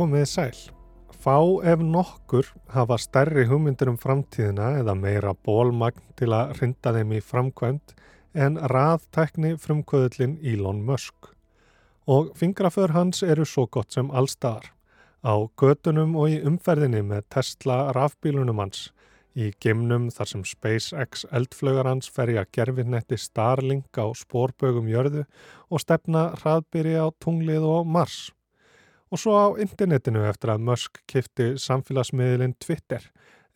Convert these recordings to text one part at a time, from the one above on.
Komið sæl. Fá ef nokkur hafa stærri hugmyndir um framtíðina eða meira bólmagn til að rinda þeim í framkvæmt en raðtækni frumkvöðlin Elon Musk. Og fingraför hans eru svo gott sem allstaðar. Á götunum og í umferðinni með Tesla rafbílunum hans í gemnum þar sem SpaceX eldflögar hans ferja gerfinnetti Starlink á spórbögum jörðu og stefna hraðbyrji á tunglið og Mars. Og svo á internetinu eftir að Musk kifti samfélagsmiðlinn Twitter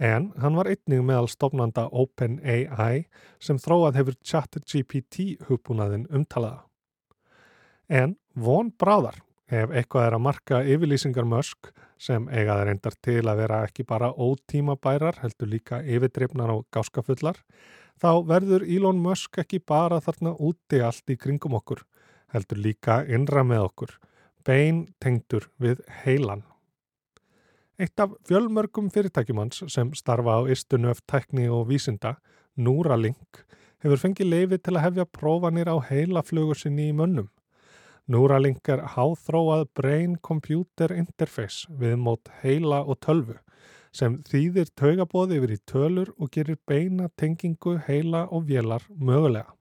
en hann var einnig meðal stofnanda OpenAI sem þróað hefur ChatGPT hugbúnaðin umtalaða. En von bráðar ef eitthvað er að marka yfirlýsingar Musk sem eigaði reyndar til að vera ekki bara ótímabærar, heldur líka yfirdreifnar og gáskafullar, þá verður Elon Musk ekki bara þarna úti allt í kringum okkur, heldur líka innra með okkur, bein tengdur við heilan. Eitt af fjölmörgum fyrirtækjumans sem starfa á istunöf tekni og vísinda, Núralink, hefur fengið leifi til að hefja prófanir á heilaflögur sinni í mönnum. Neuralink er háþróað brain-computer interface við mót heila og tölvu sem þýðir taugabóði yfir í tölur og gerir beina tengingu heila og vélar mögulega.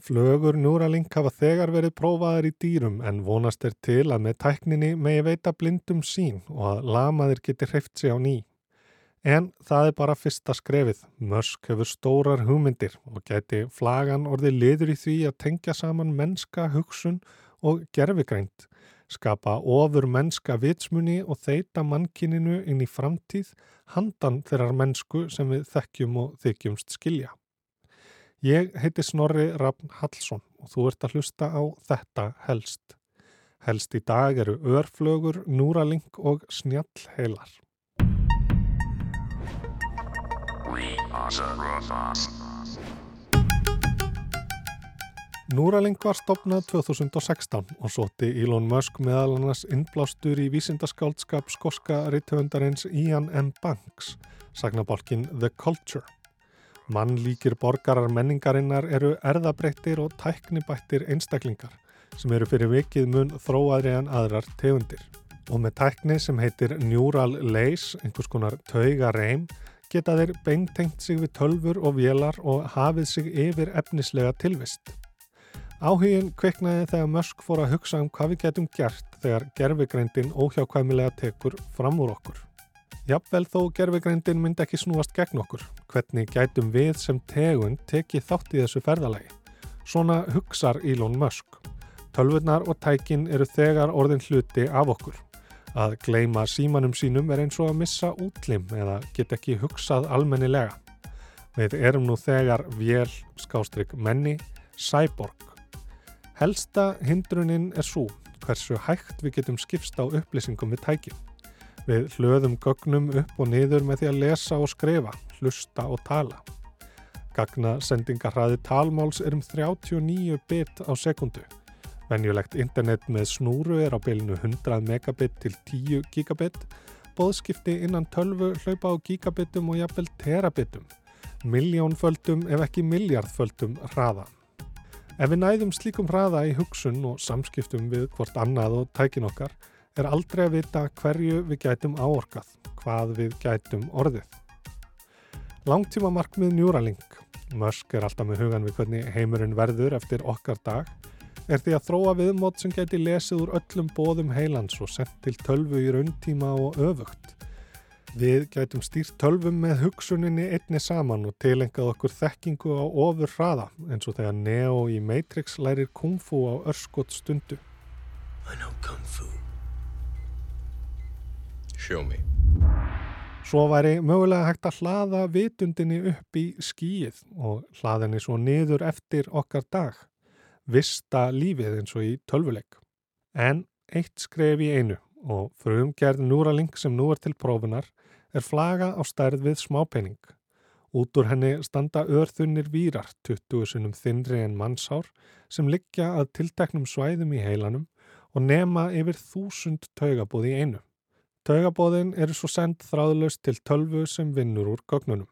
Flögur Neuralink hafa þegar verið prófaðar í dýrum en vonast er til að með tækninni megi veita blindum sín og að lamaðir geti hreift sig á ný. En það er bara fyrsta skrefið. Mörsk hefur stórar hugmyndir og geti flagan orðið liður í því að tengja saman mennska hugsun og gerfigrænt, skapa ofur mennska vitsmunni og þeita mannkininu inn í framtíð handan þeirrar mennsku sem við þekkjum og þykjumst skilja. Ég heiti Snorri Rafn Hallsson og þú ert að hlusta á þetta helst. Helst í dag eru örflögur, núraling og snjallheilar. Núraling var stopnað 2016 og sóti Elon Musk meðal annars innblástur í vísindaskáldskap skoska ritthöfundarins Ian M. Banks, sagnabolkin The Culture. Mannlíkir borgarar menningarinnar eru erðabreittir og tæknibættir einstaklingar sem eru fyrir vikið mun þróaðri en aðrar tegundir. Og með tækni sem heitir Neural Lace, einhvers konar taugareim, geta þeir beintengt sig við tölfur og vélar og hafið sig yfir efnislega tilvist. Áhugin kveiknaði þegar Musk fór að hugsa um hvað við getum gert þegar gerfigreindin óhjákvæmilega tekur fram úr okkur. Jafnvel þó gerfigreindin myndi ekki snúast gegn okkur, hvernig gætum við sem tegun tekið þátt í þessu ferðalagi. Svona hugsar Elon Musk. Tölvurnar og tækin eru þegar orðin hluti af okkur. Að gleima símanum sínum er eins og að missa útlim eða get ekki hugsað almennilega. Við erum nú þegar vél, skástrygg menni, cyborg. Helsta hindrunin er svo hversu hægt við getum skipst á upplýsingum við tækjum. Við hlöðum gögnum upp og niður með því að lesa og skrifa, hlusta og tala. Gagna sendingarhraði talmáls er um 39 bit á sekundu. Venjulegt internet með snúru er á bylinu 100 megabit til 10 gigabit. Bóðskipti innan 12 hlaupa á gigabitum og jafnvel terabitum. Miljónföldum ef ekki miljardföldum hraða. Ef við næðum slíkum hraða í hugsun og samskiptum við hvort annað og tækin okkar er aldrei að vita hverju við gætum áorkað, hvað við gætum orðið. Langtíma markmið Neuralink, Musk er alltaf með hugan við hvernig heimurinn verður eftir okkar dag, er því að þróa viðmót sem gæti lesið úr öllum bóðum heilans og sendt til tölvu í rauntíma og öfugt. Við gætum stýrt tölvum með hugsuninni einni saman og tilengað okkur þekkingu á ofur hraða eins og þegar Neo í Matrix lærir kung fu á örskot stundu. I know kung fu. Show me. Svo væri mögulega hægt að hlaða vitundinni upp í skíið og hlaðinni svo niður eftir okkar dag. Vista lífið eins og í tölvuleik. En eitt skref í einu og frumgerð Núraling sem nú er til prófunar er flaga á stærð við smápenning. Út úr henni standa örþunir výrar 20 sunum þinri en mannsár sem liggja að tilteknum svæðum í heilanum og nema yfir þúsund taugabóð í einu. Taugabóðin eru svo sendt þráðlaust til tölvu sem vinnur úr gögnunum.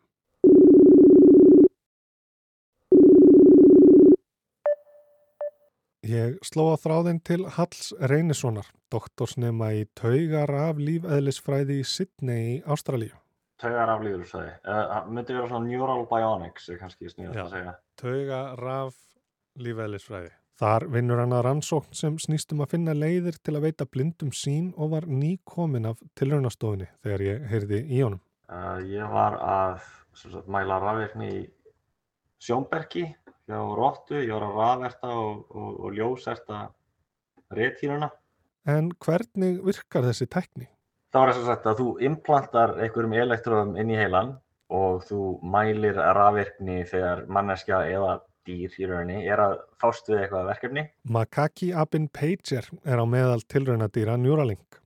Ég sló á þráðin til Halls Reynissonar, doktorsnema í taugar af lífeðlisfræði í Sydney í Ástralíu. Taugar af lífeðlisfræði? Það myndi vera svona neural bionics, er kannski sniðast að segja. Taugar af lífeðlisfræði. Þar vinnur hann að rannsókn sem snýstum að finna leiðir til að veita blindum sín og var ný komin af tilraunastofinni þegar ég heyrði í honum. Uh, ég var að sagt, mæla rafirkni í Sjónbergi hjá Róttu, ég var að rafverta og, og, og ljóserta réttýruna. En hvernig virkar þessi tekní? Það var þess að sagt að þú implantar einhverjum elektróðum inn í heilan og þú mælir rafvirkni þegar manneskja eða dýr í rauninni er að fást við eitthvað verkefni. Makaki Abin Pager er á meðal tilraunadýra Neuralink.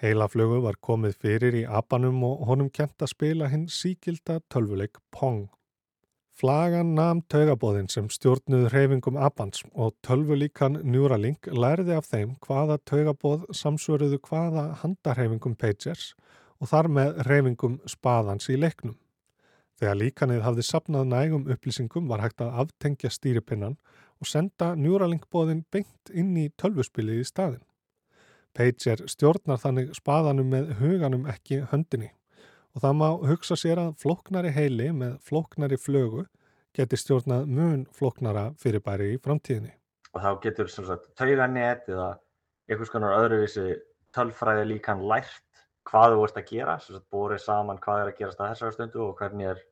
Heilaflögu var komið fyrir í abanum og honum kent að spila hinn síkilda tölvuleik Pong. Flagan nam taugabóðin sem stjórnuð reyfingum Abans og tölvulíkan Neuralink lærði af þeim hvaða taugabóð samsvöruðu hvaða handarreyfingum Pagers og þar með reyfingum spaðans í leiknum. Þegar líkanið hafði sapnað nægum upplýsingum var hægt að aftengja stýripinnan og senda Neuralink bóðin beint inn í tölvuspilið í staðin. Pager stjórnar þannig spaðanum með huganum ekki höndinni og það má hugsa sér að floknari heili með floknari flögu geti stjórnað mun floknara fyrirbæri í framtíðinni. Og þá getur tauganett eða einhvers konar öðruvísi tölfræði líkan lært hvað þú ert að gera, bórið saman hvað er að gerast að þessari stundu og hvernig, er,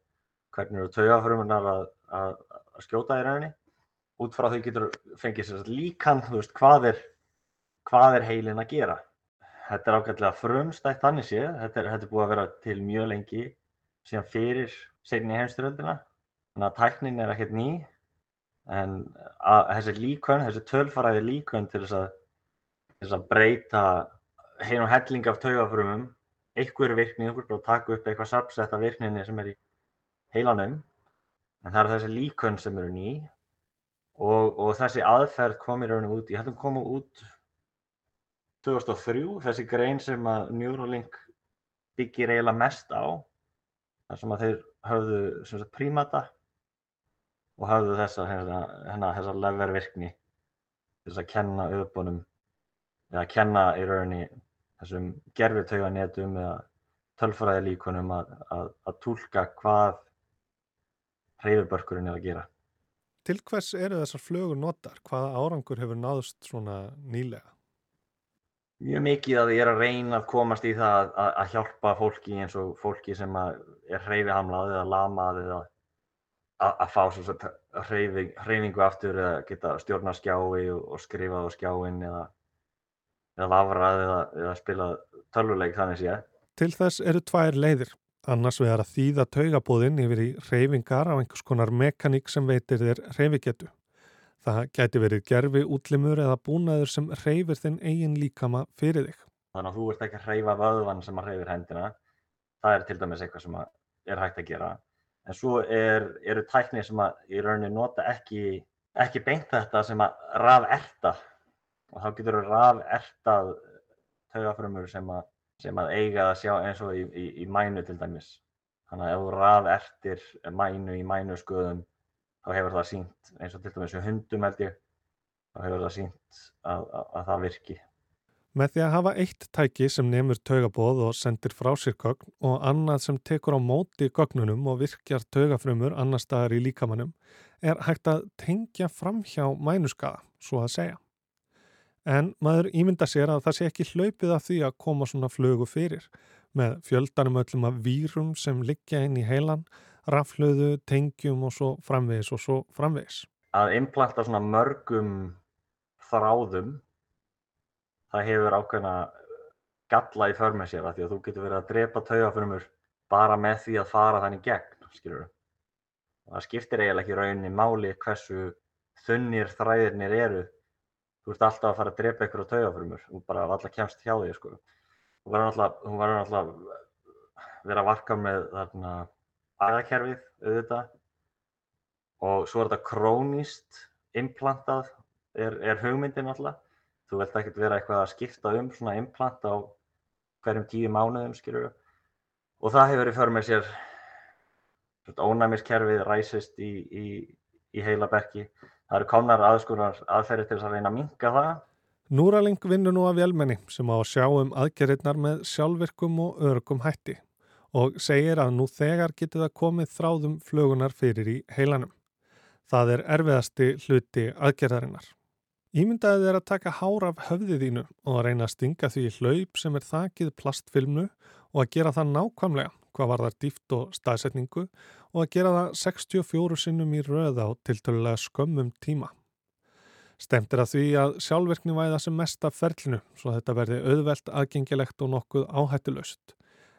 hvernig eru taugafrumunar að, að, að skjóta í rauninni. Út frá því getur fengið líkan, veist, hvað, er, hvað er heilin að gera? Þetta er ágætilega frumstætt þannig séð, þetta er, þetta er búið að vera til mjög lengi síðan fyrir segni heimstyröldina, þannig að tæknin er ekkert ný, en þessi líkön, þessi tölfaraði líkön til þess að, þess að breyta heim og helling af taugafrumum, einhver virkni, einhver bara taka upp eitthvað sapsett af virkninni sem er í heilanum, en það eru þessi líkön sem eru ný og, og þessi aðferð komir raun og út, ég held að koma út 2003, þessi grein sem að Neuralink byggir eiginlega mest á, þar sem að þeir höfðu sagt, prímata og höfðu þessa, hérna, hérna þessa levervirkni þess að kenna auðbónum eða að kenna í rauninni þessum gerfirtauganetum eða tölfræði líkunum að, að, að tólka hvað hreyfubörkurinn er að gera. Til hvers eru þessar flögur notar? Hvaða árangur hefur náðust svona nýlega? mjög mikið að ég er að reyna að komast í það að, að, hjálpa fólki eins og fólki sem er hreyfihamlað eða lamað eða að, að fá hreyfing, hreyfingu aftur eða geta stjórna skjái og, og skrifað á skjáin eða, eða vafrað eða, eða spilað tölvuleik þannig sé. Til þess eru tvær leiðir. Annars vegar að þýða taugabóðinn yfir í hreyfingar af einhvers konar mekaník sem veitir þér hreyfigetu. Það gæti verið gerfi útlimur eða búnaður sem hreyfir þinn eigin líkama fyrir þig. Þannig að þú ert ekki að hreyfa vöðvan sem að hreyfir hendina. Það er til dæmis eitthvað sem er hægt að gera. En svo er, eru tæknir sem að í rauninni nota ekki, ekki beint þetta sem að raferta. Og þá getur þú rafertað taugafrömmur sem, sem að eiga að sjá eins og í, í, í mænu til dæmis. Þannig að ef þú rafertir mænu í mænu sköðum þá hefur það sínt eins og til dæmis með hundum held ég þá hefur það sínt að, að, að það virki. Með því að hafa eitt tæki sem nefnur taugabóð og sendir frá sér gögn og annað sem tekur á móti gögnunum og virkjar taugafrömmur annar staðar í líkamannum er hægt að tengja fram hjá mænuskaða, svo að segja. En maður ímynda sér að það sé ekki hlaupið af því að koma svona flögu fyrir með fjöldanum öllum af vírum sem liggja inn í heilan raflöðu, tengjum og svo framvegis og svo framvegis. Að implanta svona mörgum þráðum, það hefur ákveðna galla í förmið sér að því að þú getur verið að drepa taugafrömmur bara með því að fara þannig gegn, skilur þú. Það skiptir eiginlega ekki rauninni máli hversu þunnir þræðirnir eru. Þú ert alltaf að fara að drepa ykkur á taugafrömmur og bara alltaf kemst hjá því, sko. Þú verður alltaf að vera að varka með þarna æðakerfið auðvitað og svo er þetta króníst implantað er, er hugmyndin alltaf. Þú vilt ekkert vera eitthvað að skipta um svona implant á hverjum tíu mánuðum skilur og það hefur í för með sér ónæmiskerfið ræsist í, í, í heila berki það eru komnar aðskurar aðferði til þess að reyna að minka það. Núraling vinnur nú af vélmenni sem á að sjá um aðgerðirnar með sjálfvirkum og örgum hætti og segir að nú þegar getur það komið þráðum flögunar fyrir í heilanum. Það er erfiðasti hluti aðgerðarinnar. Ímyndaðið er að taka hár af höfðið þínu og að reyna að stinga því hlaup sem er þakið plastfilmnu og að gera það nákvæmlega hvað var þar dýft og staðsetningu og að gera það 64 sinnum í röða á tiltölulega skömmum tíma. Stemt er að því að sjálfverkni væða sem mest af ferlinu svo þetta verði auðvelt aðgengilegt og nokkuð áhættuleust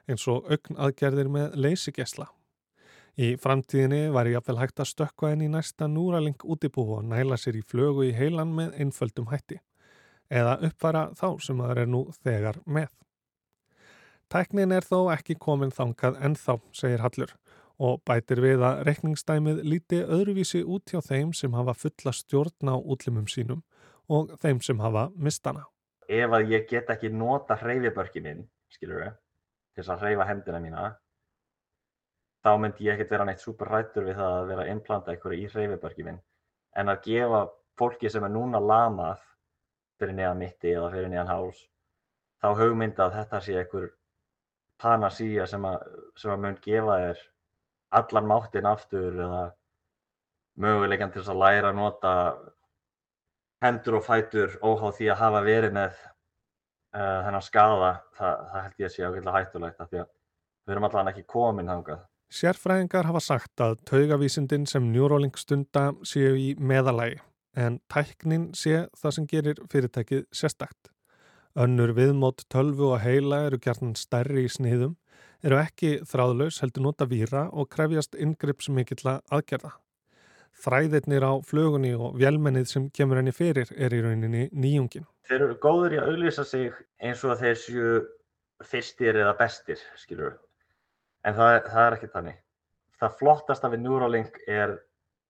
eins og augn aðgerðir með leysigesla. Í framtíðinni var ég jafnvel hægt að stökka henni í næsta núraling útibú og næla sér í flögu í heilan með einföldum hætti eða uppfara þá sem það er nú þegar með. Tæknin er þó ekki komin þangað ennþá, segir Hallur og bætir við að rekningsdæmið líti öðruvísi út hjá þeim sem hafa fulla stjórn á útlimum sínum og þeim sem hafa mistana. Ef að ég get ekki nota hreyfibörki minn, skilur við, til þess að hreyfa hendina mína, þá myndi ég ekkert vera neitt super rættur við það að vera að implanta einhverju í hreyfibörki minn. En að gefa fólki sem er núna lamað fyrir neðan mitti eða fyrir neðan háls, þá hugmynda að þetta sé einhver panasíja sem að, sem að mun gefa þér allan máttinn aftur eða möguleikann til að læra að nota hendur og fætur óháð því að hafa verið með uh, þennan skada, það, það held ég að sé ákveðlega hættulegt af því að við erum allan ekki komin hangað. Sérfræðingar hafa sagt að taugavísindin sem Neuralink stunda séu í meðalagi en tæknin sé það sem gerir fyrirtækið sérstakt. Önnur viðmót tölvu og heila eru gert stærri í sniðum eru ekki þráðlaus heldur nota víra og krefjast yngrippsmikilla aðgerða. Þræðirnir á flugunni og vélmennið sem kemur henni fyrir er í rauninni nýjungin. Þeir eru góður í að auðvisa sig eins og þeir séu fyrstir eða bestir, skilur. En það, það er ekki þannig. Það flottasta við Neuralink er,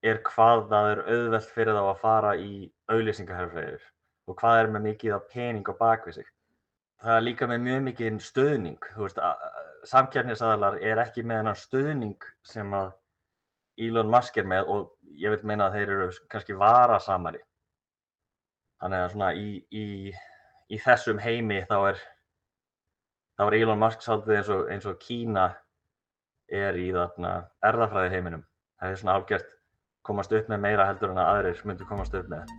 er hvað það er auðvelt fyrir þá að fara í auðlýsingaherrfræðir og hvað er með mikið pening á bakvið sig. Það er líka með mjög mikið stöðning, þú veist, samkjærnisaðalar er ekki með hennar stöðning sem að Elon Musk er með og ég vil meina að þeir eru kannski varasamari. Þannig að svona í, í, í þessum heimi þá er, þá er Elon Musk svolítið eins og, eins og Kína er í þarna erðafræði heiminum. Það er svona algjört komast upp með meira heldur en að aðrir myndu komast upp með.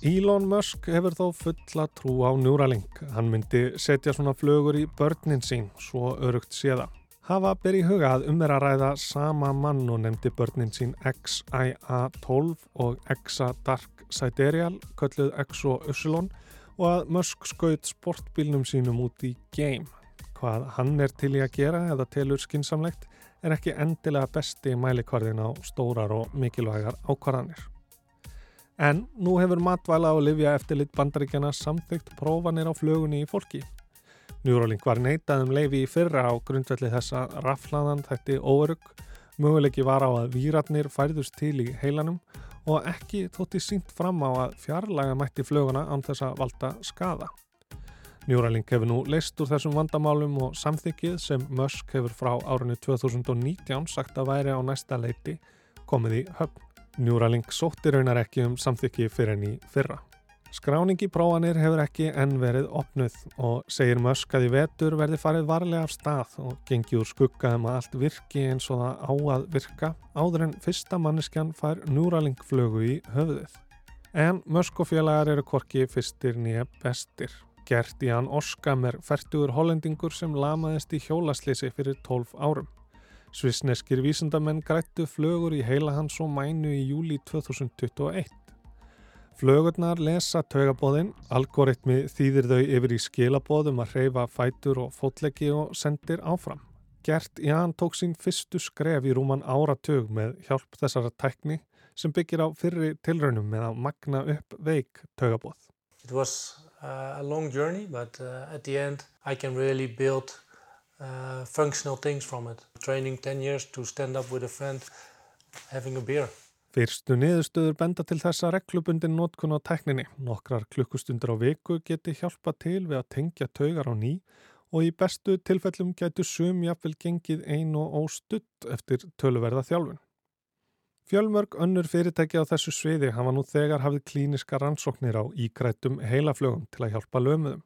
Elon Musk hefur þó fulla trú á Neuralink. Hann myndi setja svona flögur í börnin sín, svo örugt séða. Hafa í huga að um er að ræða sama mann og nefndi börnin sín XIA12 og XA Dark Sidereal, kölluð X og Ypsilon og að Musk skaut sportbílnum sínum út í game. Hvað hann er til í að gera eða telur skinsamlegt er ekki endilega besti mælikvarðin á stórar og mikilvægar ákvarðanir. En nú hefur matvæla og livja eftirlit bandaríkjana samþygt prófanir á flugunni í fólki. Neuralink var neitað um leifi í fyrra á grundvelli þessa raflaðan þætti óörug, möguleiki var á að výratnir færðust til í heilanum og ekki þótti sínt fram á að fjarlæga mætti fluguna án þess að valda skada. Neuralink hefur nú leist úr þessum vandamálum og samþykið sem Musk hefur frá árunni 2019 sagt að væri á næsta leiti komið í höfn. Neuralink sótti raunar ekki um samþykki fyrir enn í fyrra. Skráningi prófanir hefur ekki enn verið opnuð og segir Musk að í vetur verði farið varlega af stað og gengi úr skugga um að allt virki eins og það á að virka áður en fyrsta manneskjan fær Neuralink flögu í höfuðið. En Musk og félagar eru korki fyrstir nýja bestir. Gert í hann Orskamer færtugur hollendingur sem lamaðist í hjólaslýsi fyrir 12 árum. Svisneskir vísendamenn grættu flögur í heila hans og mænu í júli 2021. Flögurnar lesa taugabóðin, algoritmi þýðir þau yfir í skilabóðum að hreyfa fætur og fótleggi og sendir áfram. Gert Ján tók sín fyrstu skref í rúman áratug með hjálp þessara tækni sem byggir á fyrri tilraunum með að magna upp veik taugabóð. It was uh, a long journey but uh, at the end I can really build uh, functional things from it. Training 10 years to stand up with a friend, having a beer. Fyrstu niðurstöður benda til þessa reglubundin nótkun á tekninni. Nokkrar klukkustundur á viku geti hjálpa til við að tengja taugar á ný og í bestu tilfellum gætu sum jafnvel gengið ein og óstutt eftir töluverða þjálfun. Fjölmörg önnur fyrirtæki á þessu sviði hafa nú þegar hafið klíniska rannsóknir á ígrætum heilaflögum til að hjálpa lömuðum.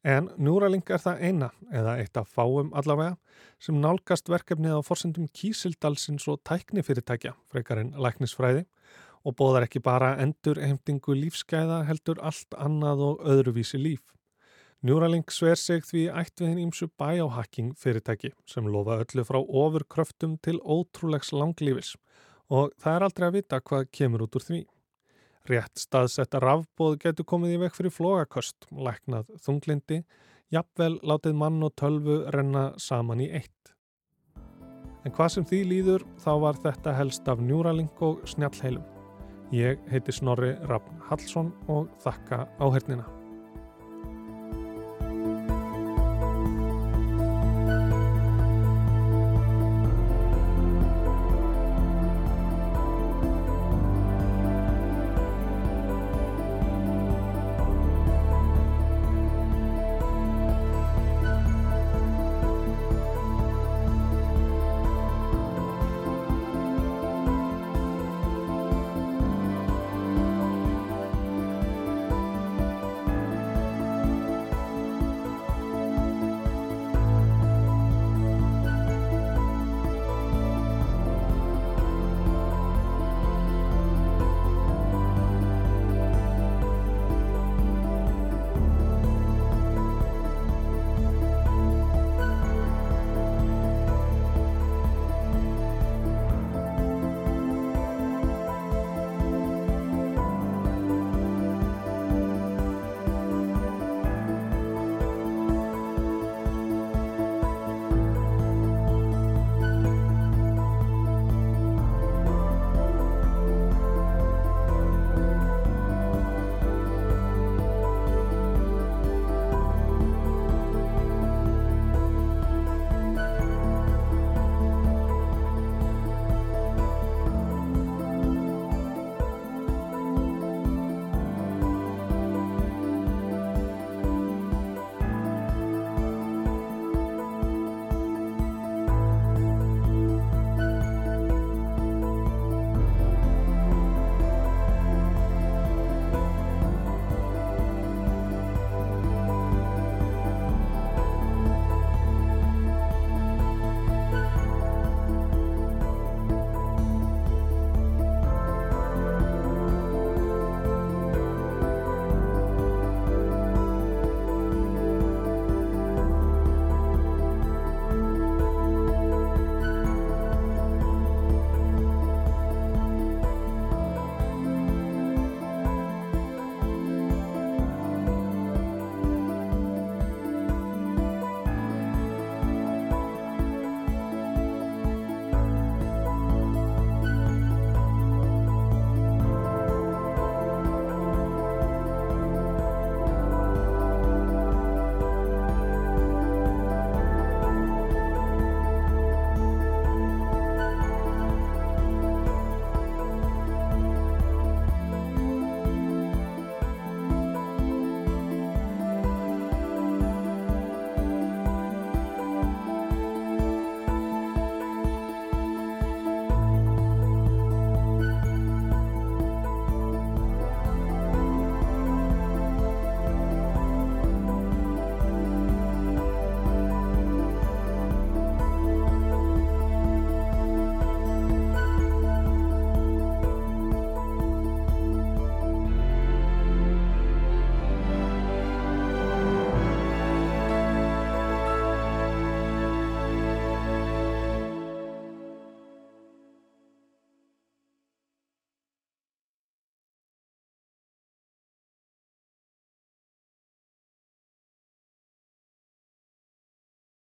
En Neuralink er það eina, eða eitt af fáum allavega, sem nálgast verkefnið á forsendum kísildalsins og tæknifyrirtækja, frekar en læknisfræði, og bóðar ekki bara endur heimtingu lífsgæða heldur allt annað og öðruvísi líf. Neuralink sver sig því ætt við hinn ímsu biohacking fyrirtæki sem lofa öllu frá ofurkröftum til ótrúlegs langlífis og það er aldrei að vita hvað kemur út úr því. Rétt staðsetta rafbóð getur komið í vekk fyrir flogaköst, læknað þunglindi, jafnvel látið mann og tölvu renna saman í eitt. En hvað sem því líður þá var þetta helst af Neuralink og snjallheilum. Ég heiti Snorri Rafn Hallsson og þakka áhernina.